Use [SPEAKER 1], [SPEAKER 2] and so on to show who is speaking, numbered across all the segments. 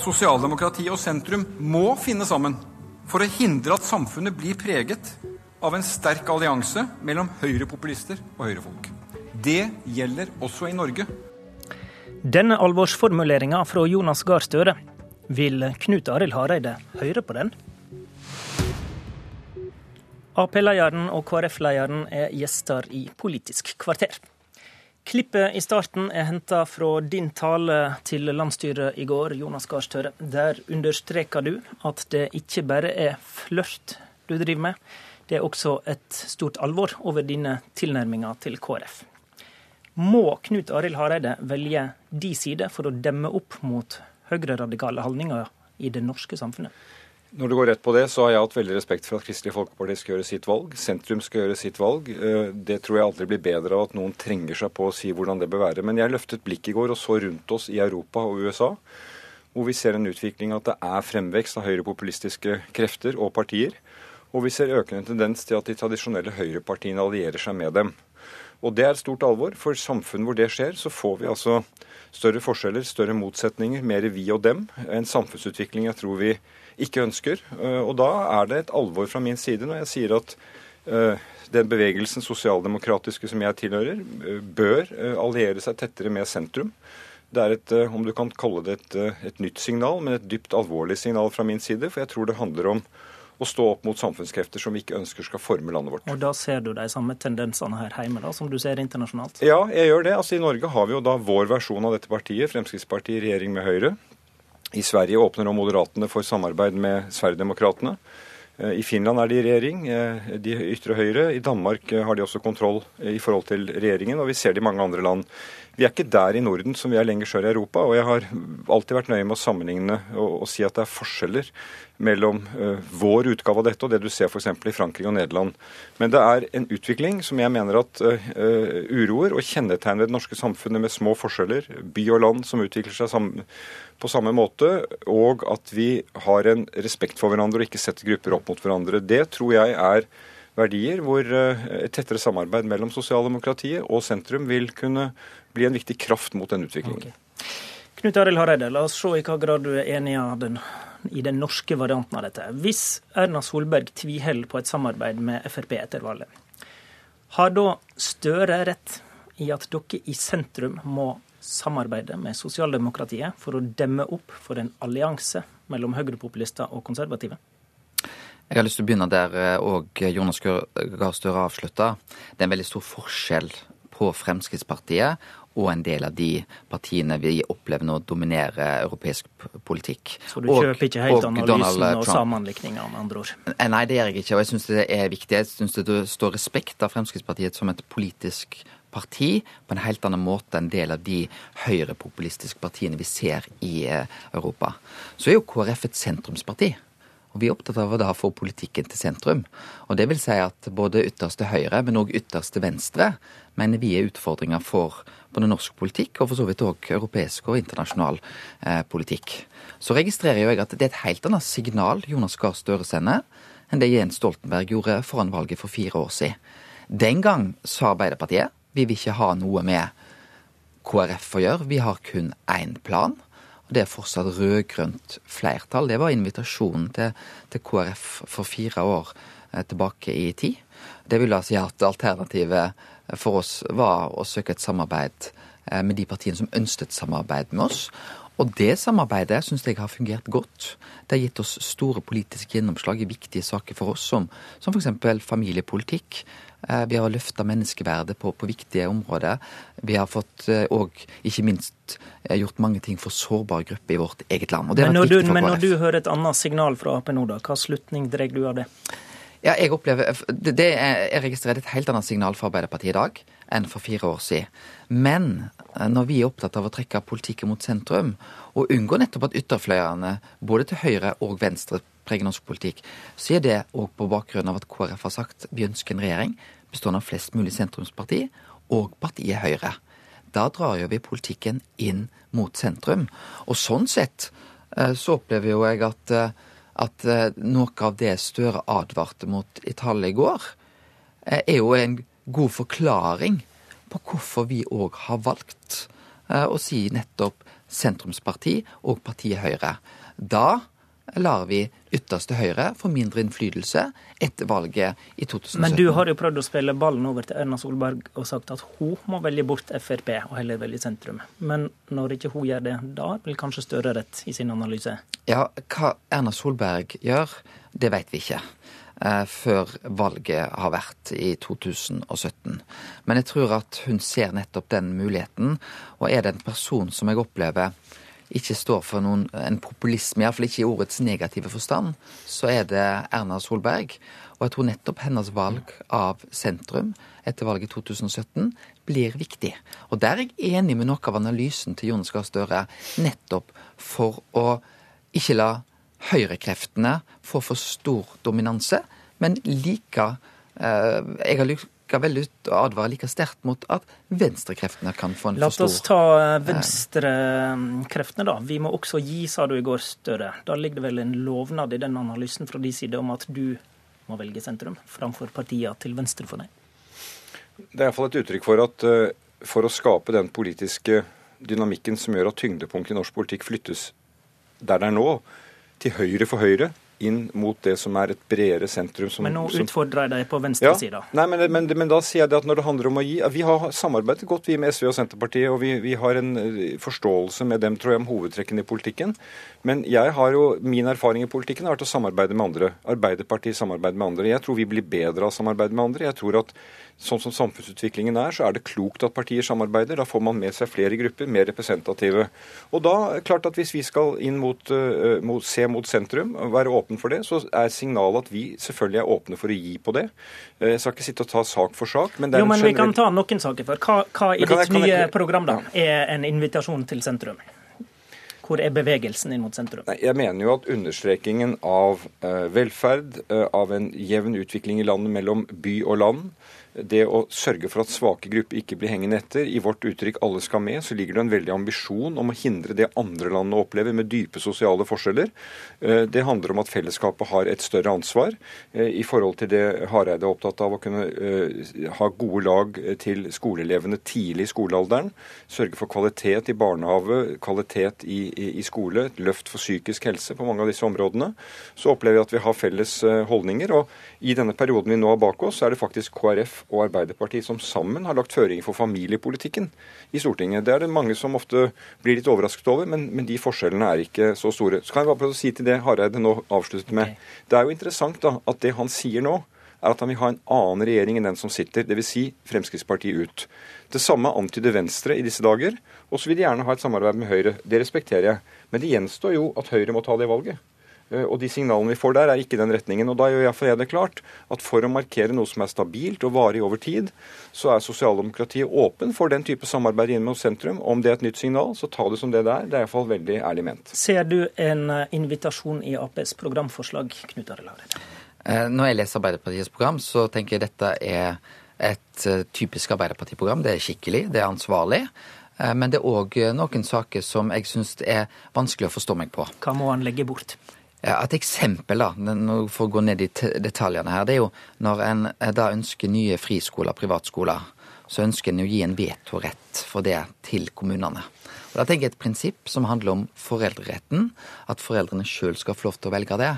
[SPEAKER 1] Sosialdemokrati og sentrum må finne sammen for å hindre at samfunnet blir preget av en sterk allianse mellom høyrepopulister og høyrefolk. Det gjelder også i Norge.
[SPEAKER 2] Denne alvorsformuleringa fra Jonas Gahr Støre, vil Knut Arild Hareide høre på den? Ap-lederen og KrF-lederen er gjester i Politisk kvarter. Klippet i starten er henta fra din tale til landsstyret i går, Jonas Gahr Støre. Der understreker du at det ikke bare er flørt du driver med, det er også et stort alvor over dine tilnærminger til KrF. Må Knut Arild Hareide velge de side for å demme opp mot høyreradikale holdninger i det norske samfunnet?
[SPEAKER 3] Når du går rett på det, så har jeg hatt veldig respekt for at Kristelig Folkeparti skal gjøre sitt valg. Sentrum skal gjøre sitt valg. Eh, det tror jeg aldri blir bedre av at noen trenger seg på å si hvordan det bør være. Men jeg løftet blikket i går og så rundt oss i Europa og USA, hvor vi ser en utvikling at det er fremvekst av høyrepopulistiske krefter og partier. Og vi ser økende tendens til at de tradisjonelle høyrepartiene allierer seg med dem. Og det er et stort alvor. For samfunn hvor det skjer, så får vi altså større forskjeller, større motsetninger, mer vi og dem. En samfunnsutvikling jeg tror vi ikke ønsker. Eh, og da er det et alvor fra min side når jeg sier at eh, den bevegelsen sosialdemokratiske som jeg tilhører, eh, bør alliere seg tettere med sentrum. Det er et, om du kan kalle det et, et nytt signal, men et dypt alvorlig signal fra min side. For jeg tror det handler om å stå opp mot samfunnskrefter som vi ikke ønsker skal forme landet vårt.
[SPEAKER 2] Og Da ser du de samme tendensene her hjemme da, som du ser internasjonalt?
[SPEAKER 3] Ja, jeg gjør det. Altså I Norge har vi jo da vår versjon av dette partiet, Fremskrittspartiet i regjering med Høyre. I Sverige åpner nå Moderatene for samarbeid med Sverigedemokraterna. Eh, I Finland er de i regjering, eh, de ytre høyre. I Danmark eh, har de også kontroll i forhold til regjeringen, og vi ser det i mange andre land. Vi er ikke der i Norden som vi er lenger sør i Europa, og jeg har alltid vært nøye med å sammenligne og, og si at det er forskjeller mellom uh, vår utgave av dette og det du ser f.eks. i Frankrike og Nederland. Men det er en utvikling som jeg mener at uh, uroer og kjennetegner det norske samfunnet med små forskjeller, by og land som utvikler seg sammen på samme måte, og at vi har en respekt for hverandre og ikke setter grupper opp mot hverandre. Det tror jeg er verdier hvor eh, et tettere samarbeid mellom sosialdemokratiet og sentrum vil kunne bli en viktig kraft mot den utviklingen. Okay.
[SPEAKER 2] Knut Arild Hareide, la oss se i hva grad du er enig den, i den norske varianten av dette. Hvis Erna Solberg tviholder på et samarbeid med Frp etter valget, har da Støre rett i at dere i sentrum må samarbeide med sosialdemokratiet for å demme opp for en allianse mellom høyrepopulister og konservative?
[SPEAKER 4] Jeg har lyst til å begynne der òg eh, Jonas Gahr Støre avslutta. Det er en veldig stor forskjell på Fremskrittspartiet og en del av de partiene vi opplever nå dominerer europeisk politikk.
[SPEAKER 2] Så du kjøper ikke helt analysen og sammenlikninga, med andre ord?
[SPEAKER 4] Eh, nei, det gjør jeg ikke. Og jeg syns det er viktig. Jeg syns det står respekt av Fremskrittspartiet som et politisk parti på en helt annen måte enn del av de høyrepopulistiske partiene vi ser i eh, Europa. Så er jo KrF et sentrumsparti. Og Vi er opptatt av å da få politikken til sentrum. Og Det vil si at både ytterste høyre, men òg ytterste venstre, mener vi er utfordringer for både norsk politikk og for så vidt òg europeisk og internasjonal eh, politikk. Så registrerer jeg at det er et helt annet signal Jonas Gahr Støre sender enn det Jens Stoltenberg gjorde foran valget for fire år siden. Den gang sa Arbeiderpartiet vi vil ikke ha noe med KrF å gjøre. Vi har kun én plan. og Det er fortsatt rød-grønt flertall. Det var invitasjonen til, til, KrF for fire år eh, tilbake i tid. Det vil altså si at alternativet for oss var å søke et samarbeid eh, med de partiene som ønsket samarbeid med oss. Og det samarbeidet syns jeg har fungert godt. Det har gitt oss store politiske gjennomslag i viktige saker for oss, som, som f.eks. familiepolitikk. Eh, vi har løfta menneskeverdet på, på, viktige områder. Vi har fått eh, ikke minst, gjort mange ting for sårbare grupper i vårt eget land.
[SPEAKER 2] men, når du, men når du hører et annet signal fra Ap nå, da, hva slutning drar du av det?
[SPEAKER 4] Ja, jeg opplever, det er, Jeg registrerer et helt annet signal fra Arbeiderpartiet i dag enn for fire år siden. Men eh, når vi er opptatt av å trekke politikken mot sentrum, og unngå nettopp at ytterfløyene, både til høyre og venstre, preger norsk politikk, så er det òg på bakgrunn av at KrF har sagt vi ønsker en regjering bestående av flest mulig sentrumsparti og partiet Høyre. Da drar jo vi politikken inn mot sentrum. Og sånn sett eh, så opplever jo jeg at eh, at eh, noe av det Støre advarte mot i tallet i går, eh, er jo en god forklaring på hvorfor vi òg har valgt eh, å si nettopp sentrumsparti og partiet Høyre. Da lar vi ytterste høyre få mindre innflytelse etter valget i 2017.
[SPEAKER 2] Men du har jo prøvd å spille ballen over til Erna Solberg og sagt at hun må velge bort Frp og heller velge sentrum. Men når ikke hun gjør det, da vil kanskje Støre rett i sin analyse?
[SPEAKER 4] Ja, hva Erna Solberg gjør, det vet vi ikke. Eh, før valget har vært i 2017. Men jeg tror at hun ser nettopp den muligheten, og er det en person som jeg opplever ikke står for noen, en populisme, iallfall ikke i ordets negative forstand, så er det Erna Solberg. Og jeg tror nettopp hennes valg av sentrum etter valget i 2017 blir viktig. Og der er jeg enig med noe av analysen til Jonas Gahr Støre, nettopp for å ikke la høyrekreftene få for stor dominanse, men like eh, Jeg har likevel ut og advarer like sterkt mot at venstrekreftene kan få en
[SPEAKER 2] La
[SPEAKER 4] for stor La
[SPEAKER 2] oss ta eh, venstrekreftene, da. Vi må også gi, sa du i går, Støre. Da ligger det vel en lovnad i den analysen fra de side om at du må velge sentrum framfor partiene til venstre for deg?
[SPEAKER 3] Det er iallfall et uttrykk for at eh, for å skape den politiske dynamikken som gjør at tyngdepunktet i norsk politikk flyttes der det er nå, til høyre for Høyre, inn mot det som er et bredere sentrum. Som,
[SPEAKER 2] Men nå utfordrer jeg deg på venstresida.
[SPEAKER 3] Nei, men, men, men, da sier jeg det at når det handler om å gi Vi har samarbeidet godt vi med SV og Senterpartiet, og vi, vi har en eh, forståelse med dem tror jeg, om hovedtrekkene i politikken. Men jeg har jo, min erfaring i politikken har vært å samarbeide med andre. Arbeiderpartiet samarbeider med andre. Jeg tror vi blir bedre av å samarbeide med andre. Jeg tror at sånn som samfunnsutviklingen er, så er det klokt at partier samarbeider. Da får man med seg flere grupper, mer representative. Og da, klart at hvis vi skal inn mot, uh, mot, se mot sentrum, være åpne for det, så er signalet at vi selvfølgelig er åpne for å gi på det. Uh, jeg skal ikke sitte og ta sak for sak, men det
[SPEAKER 2] jo, men
[SPEAKER 3] generell...
[SPEAKER 2] vi kan ta noen saker før. Hva, hva i ditt nye jeg... program da er en invitasjon til sentrum? Hvor er bevegelsen inn mot sentrum?
[SPEAKER 3] Nei, jeg mener jo at understrekingen av uh, velferd, av en jevn utvikling i landet mellom by og land, det å sørge for at svake grupper ikke blir hengende etter. I vårt uttrykk 'alle skal med' så ligger det en veldig ambisjon om å hindre det andre landene opplever med dype sosiale forskjeller. Eh, det handler om at fellesskapet har et større ansvar eh, i forhold til det Hareide er opptatt av å kunne eh, ha gode lag til skoleelevene tidlig i skolealderen. Sørge for kvalitet i barnehage, kvalitet i, i, i skole, et løft for psykisk helse på mange av disse områdene. Så opplever vi at vi har felles holdninger. og i denne perioden vi nå har bak oss, er det faktisk KrF og Arbeiderpartiet som sammen har lagt føringer for familiepolitikken i Stortinget. Det er det mange som ofte blir litt overrasket over, men, men de forskjellene er ikke så store. Så kan jeg bare prøve å si til det Hareide nå avsluttet med. Okay. Det er jo interessant da, at det han sier nå, er at han vil ha en annen regjering enn den som sitter, dvs. Si Fremskrittspartiet ut. Det samme antyder Venstre i disse dager. Og så vil de gjerne ha et samarbeid med Høyre. Det respekterer jeg. Men det gjenstår jo at Høyre må ta det valget. Eh, og de signalene vi får der, er ikke i den retningen. Og da gjør iallfall jeg det klart at for å markere noe som er stabilt og varig over tid, så er sosialdemokratiet åpen for den type samarbeid inn mot sentrum. Om det er et nytt signal, så ta det som det det er. Det er iallfall veldig ærlig ment.
[SPEAKER 2] Ser du en eh, invitasjon i Aps programforslag, Knut Arild Hareide?
[SPEAKER 4] Eh, når jeg leser Arbeiderpartiets program, så tenker jeg dette er et typisk Arbeiderpartiprogram. Det er skikkelig, det er ansvarlig. Men det er òg noen saker som jeg syns er vanskelig å forstå meg på.
[SPEAKER 2] Hva må han legge bort?
[SPEAKER 4] Ja, et eksempel, da, for å gå ned i detaljene her, det er jo når en eh, da ønsker nye friskoler, privatskoler, så ønsker en å gi en vetorett for det til kommunene. Og Da tenker jeg et prinsipp som handler om foreldreretten, at foreldrene sjøl skal få lov til å velge det.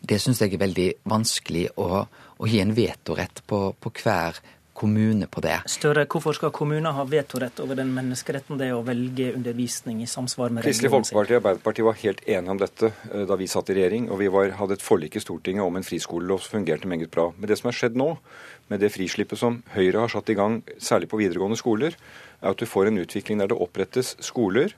[SPEAKER 4] Det syns jeg er veldig vanskelig å, å gi en vetorett på, på hver kommune på det.
[SPEAKER 2] Større, Hvorfor skal kommuner ha vetorett over den menneskeretten det er å velge undervisning i samsvar med
[SPEAKER 3] Kristelig Folkeparti og Arbeiderpartiet var helt enige om dette eh, da vi satt i regjering, og vi var, hadde et forlik i Stortinget om en friskolelov som fungerte meget bra. Men det som har skjedd nå, med det frislippet som Høyre har satt i gang, særlig på videregående skoler, er at du får en utvikling der det opprettes skoler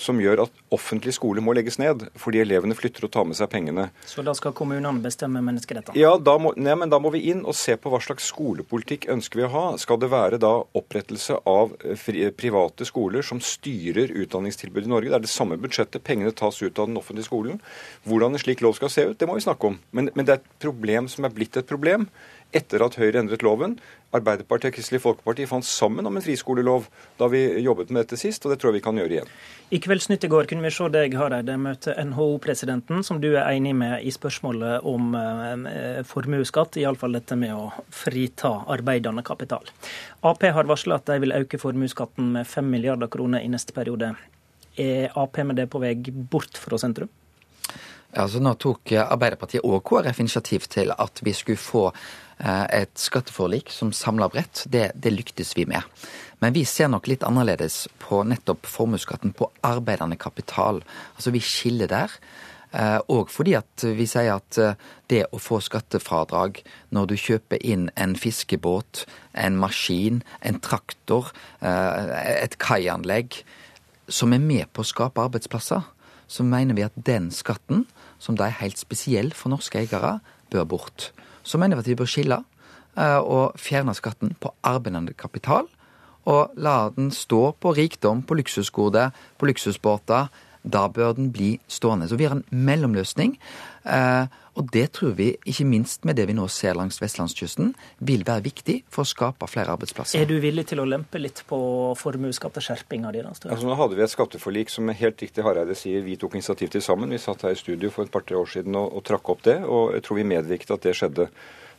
[SPEAKER 3] som gjør at offentlig skole må legges ned, fordi elevene flytter og tar med seg pengene.
[SPEAKER 2] Så da skal kommunene bestemme menneskerettighetene?
[SPEAKER 3] Ja, da må, nei, men da må vi inn og se på hva slags skolepolitikk ønsker vi å ha. Skal det være da opprettelse av fri, private skoler som styrer utdanningstilbudet i Norge? Det er det samme budsjettet, pengene tas ut av den offentlige skolen. Hvordan en slik lov skal se ut, det må vi snakke om. Men, men det er et problem som er blitt et problem etter at Høyre endret loven. Arbeiderpartiet og Kristelig Folkeparti fant sammen om en friskolelov da vi jobbet med dette sist, og det tror jeg vi kan gjøre igjen.
[SPEAKER 2] I Kveldsnytt i går kunne vi se deg Hareide, møte NHO-presidenten, som du er enig med i spørsmålet om eh, formuesskatt, iallfall dette med å frita arbeidende kapital. Ap har varsla at de vil øke formuesskatten med 5 milliarder kroner i neste periode. Er Ap med det på vei bort fra sentrum?
[SPEAKER 4] Ja, så Nå tok Arbeiderpartiet og KrF initiativ til at vi skulle få eh, et skatteforlik som samla bredt. Det, det lyktes vi med. Men vi ser nok litt annerledes på nettopp formuesskatten på arbeidende kapital. Altså Vi skiller der. Og eh, fordi at vi sier at eh, det å få skattefradrag når du kjøper inn en fiskebåt, en maskin, en traktor, et kaianlegg, som er med på å skape arbeidsplasser, så mener vi at den skatten som da er helt spesiell for norske eiere, bør bort. Så mener vi at vi bør skille eh, og fjerne skatten på arbeidende kapital. Og la den stå på rikdom, på luksusgoder, på luksusbåter. Da bør den bli stående. Så vi har en mellomløsning. Eh, og det tror vi, ikke minst med det vi nå ser langs vestlandskysten, vil være viktig for å skape flere arbeidsplasser.
[SPEAKER 2] Er du villig til å lempe litt på formuesskatteskjerpinga di?
[SPEAKER 3] Altså, nå hadde vi et skatteforlik som helt riktig Hareide sier vi tok initiativ til sammen. Vi satt her i studio for et par-tre år siden og, og trakk opp det, og jeg tror vi medvirket at det skjedde.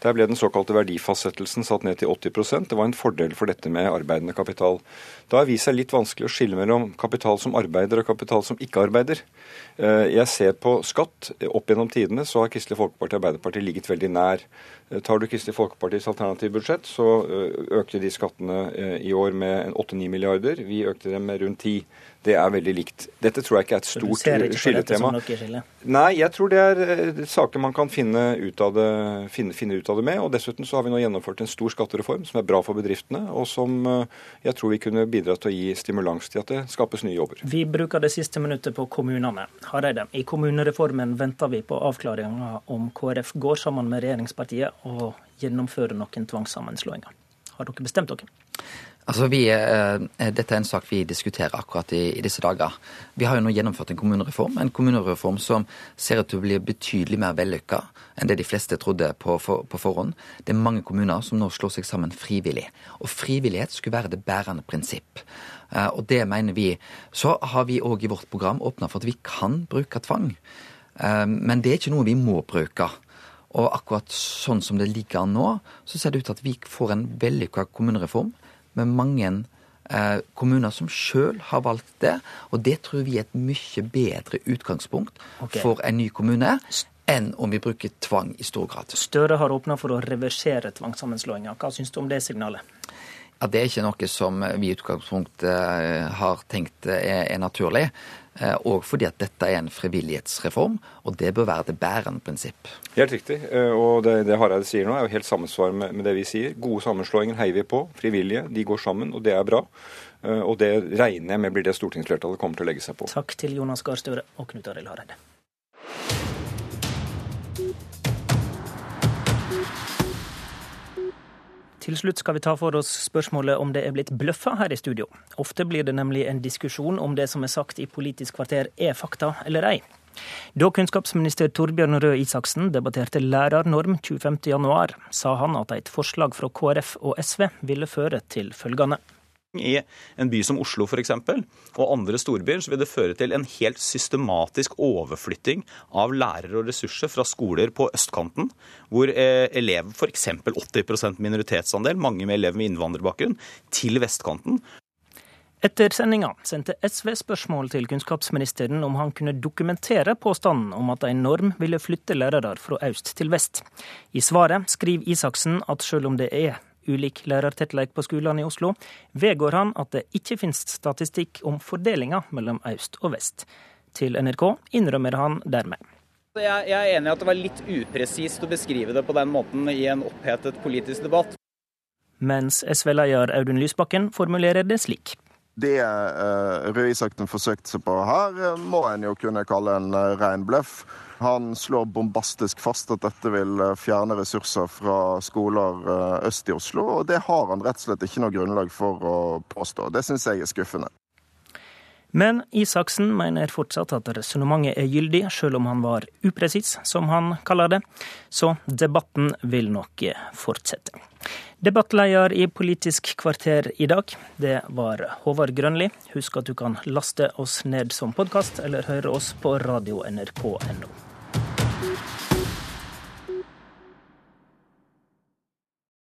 [SPEAKER 3] Der ble den såkalte verdifastsettelsen satt ned til 80% Det var en fordel for dette med arbeidende kapital. Da har vist seg litt vanskelig å skille mellom kapital som arbeider og kapital som ikke arbeider. Eh, jeg ser på skatt. Opp gjennom tidene så har Kristelig Folkeparti og Arbeiderpartiet ligget veldig nær. Eh, tar du Kristelig Folkepartis alternative budsjett, så eh, økte de skattene i år med 8-9 milliarder. Vi økte dem med rundt 10 det er veldig likt. Dette tror jeg ikke er et stort skilletema. Nei, jeg tror det er eh, saker man kan finne ut, det, finne, finne ut, av det, med. Og dessuten så har vi nå gjennomført en stor skattereform som er bra for bedriftene, og som eh, jeg tror vi kunne bidra til å gi stimulans til at det skapes nye jobber.
[SPEAKER 2] Vi bruker det siste minuttet på kommunene. Hareide, i kommunereformen venter vi på avklaringa om KrF går sammen med regjeringspartiet og gjennomfører noen tvangssammenslåinger. Har dere bestemt dere?
[SPEAKER 4] Altså vi, eh, dette er en sak vi diskuterer akkurat i, i, disse dager. Vi har jo nå gjennomført en kommunereform. En kommunereform som ser ut til å bli betydelig mer vellykka enn det de fleste trodde på, for, på, forhånd. Det er mange kommuner som nå slår seg sammen frivillig. Og frivillighet skulle være det bærende prinsipp. Eh, og det mener vi. Så har vi òg i vårt program åpna for at vi kan bruke tvang. Eh, men det er ikke noe vi må bruke. Og akkurat sånn som det ligger an nå, så ser det ut til at vi får en vellykka kommunereform med mange eh, kommuner som sjøl har valgt det. Og det tror vi er et mye bedre utgangspunkt okay. for en ny kommune enn om vi bruker tvang i stor grad.
[SPEAKER 2] Støre har åpna for å reversere tvangssammenslåinga. Hva syns du om det signalet?
[SPEAKER 4] Ja, Det er ikke noe som vi i utgangspunktet eh, har tenkt er, er naturlig. Eh, og fordi at dette er en frivillighetsreform, og det bør være det bærende prinsipp.
[SPEAKER 3] Helt riktig. Eh, og det, det Hareide sier nå, er jo helt sammensvar med, med, det vi sier. Gode sammenslåinger heier vi på. Frivillige, de går sammen, og det er bra. Og det regner jeg med blir det stortingsflertallet kommer til å legge seg på.
[SPEAKER 2] Takk til Jonas Gahr Støre og Knut Arild Hareide. Til slutt skal vi ta for oss spørsmålet om det er blitt bløffa her i studio. Ofte blir det nemlig en diskusjon om det som er sagt i Politisk kvarter er fakta eller ei. Da kunnskapsminister Torbjørn Røe Isaksen debatterte lærernorm 25.1, sa han at et forslag fra KrF og SV ville føre til følgende.
[SPEAKER 5] I en by som Oslo for eksempel, og andre storbyer, så vil det føre til en helt systematisk overflytting av lærere og ressurser fra skoler på østkanten, hvor elever f.eks. 80% minoritetsandel, mange med elever med innvandrerbakgrunn, til vestkanten.
[SPEAKER 2] Etter sendinga sendte SV spørsmål til kunnskapsministeren om han kunne dokumentere påstanden om at en norm ville flytte lærere fra øst til vest. I svaret skriver Isaksen at selv om det er ulik lærertettleik på skolene i Oslo, vedgår han at det ikke finnes statistikk om fordelinga mellom øst og vest. Til NRK innrømmer han dermed.
[SPEAKER 6] Jeg er enig i at det var litt upresist å beskrive det på den måten i en opphetet politisk debatt.
[SPEAKER 2] Mens SV-leder Audun Lysbakken formulerer det slik.
[SPEAKER 7] Det uh, Røe Isaksen forsøkte seg på her, uh, må en jo kunne kalle en uh, ren bløff. Han slår bombastisk fast at dette vil eh, fjerne ressurser fra skoler eh, øst i Oslo, og det har han rett og slett ikke noe grunnlag for å påstå. Det syns jeg er skuffende.
[SPEAKER 2] Men Isaksen mener fortsatt at resonnementet er gyldig, selv om han var upresis, som han kaller det. Så debatten vil nok fortsette. Debattleder i Politisk kvarter i dag, det var Håvard Grønli. Husk at du kan laste oss ned som podkast, eller høre oss på radio.nrk.no.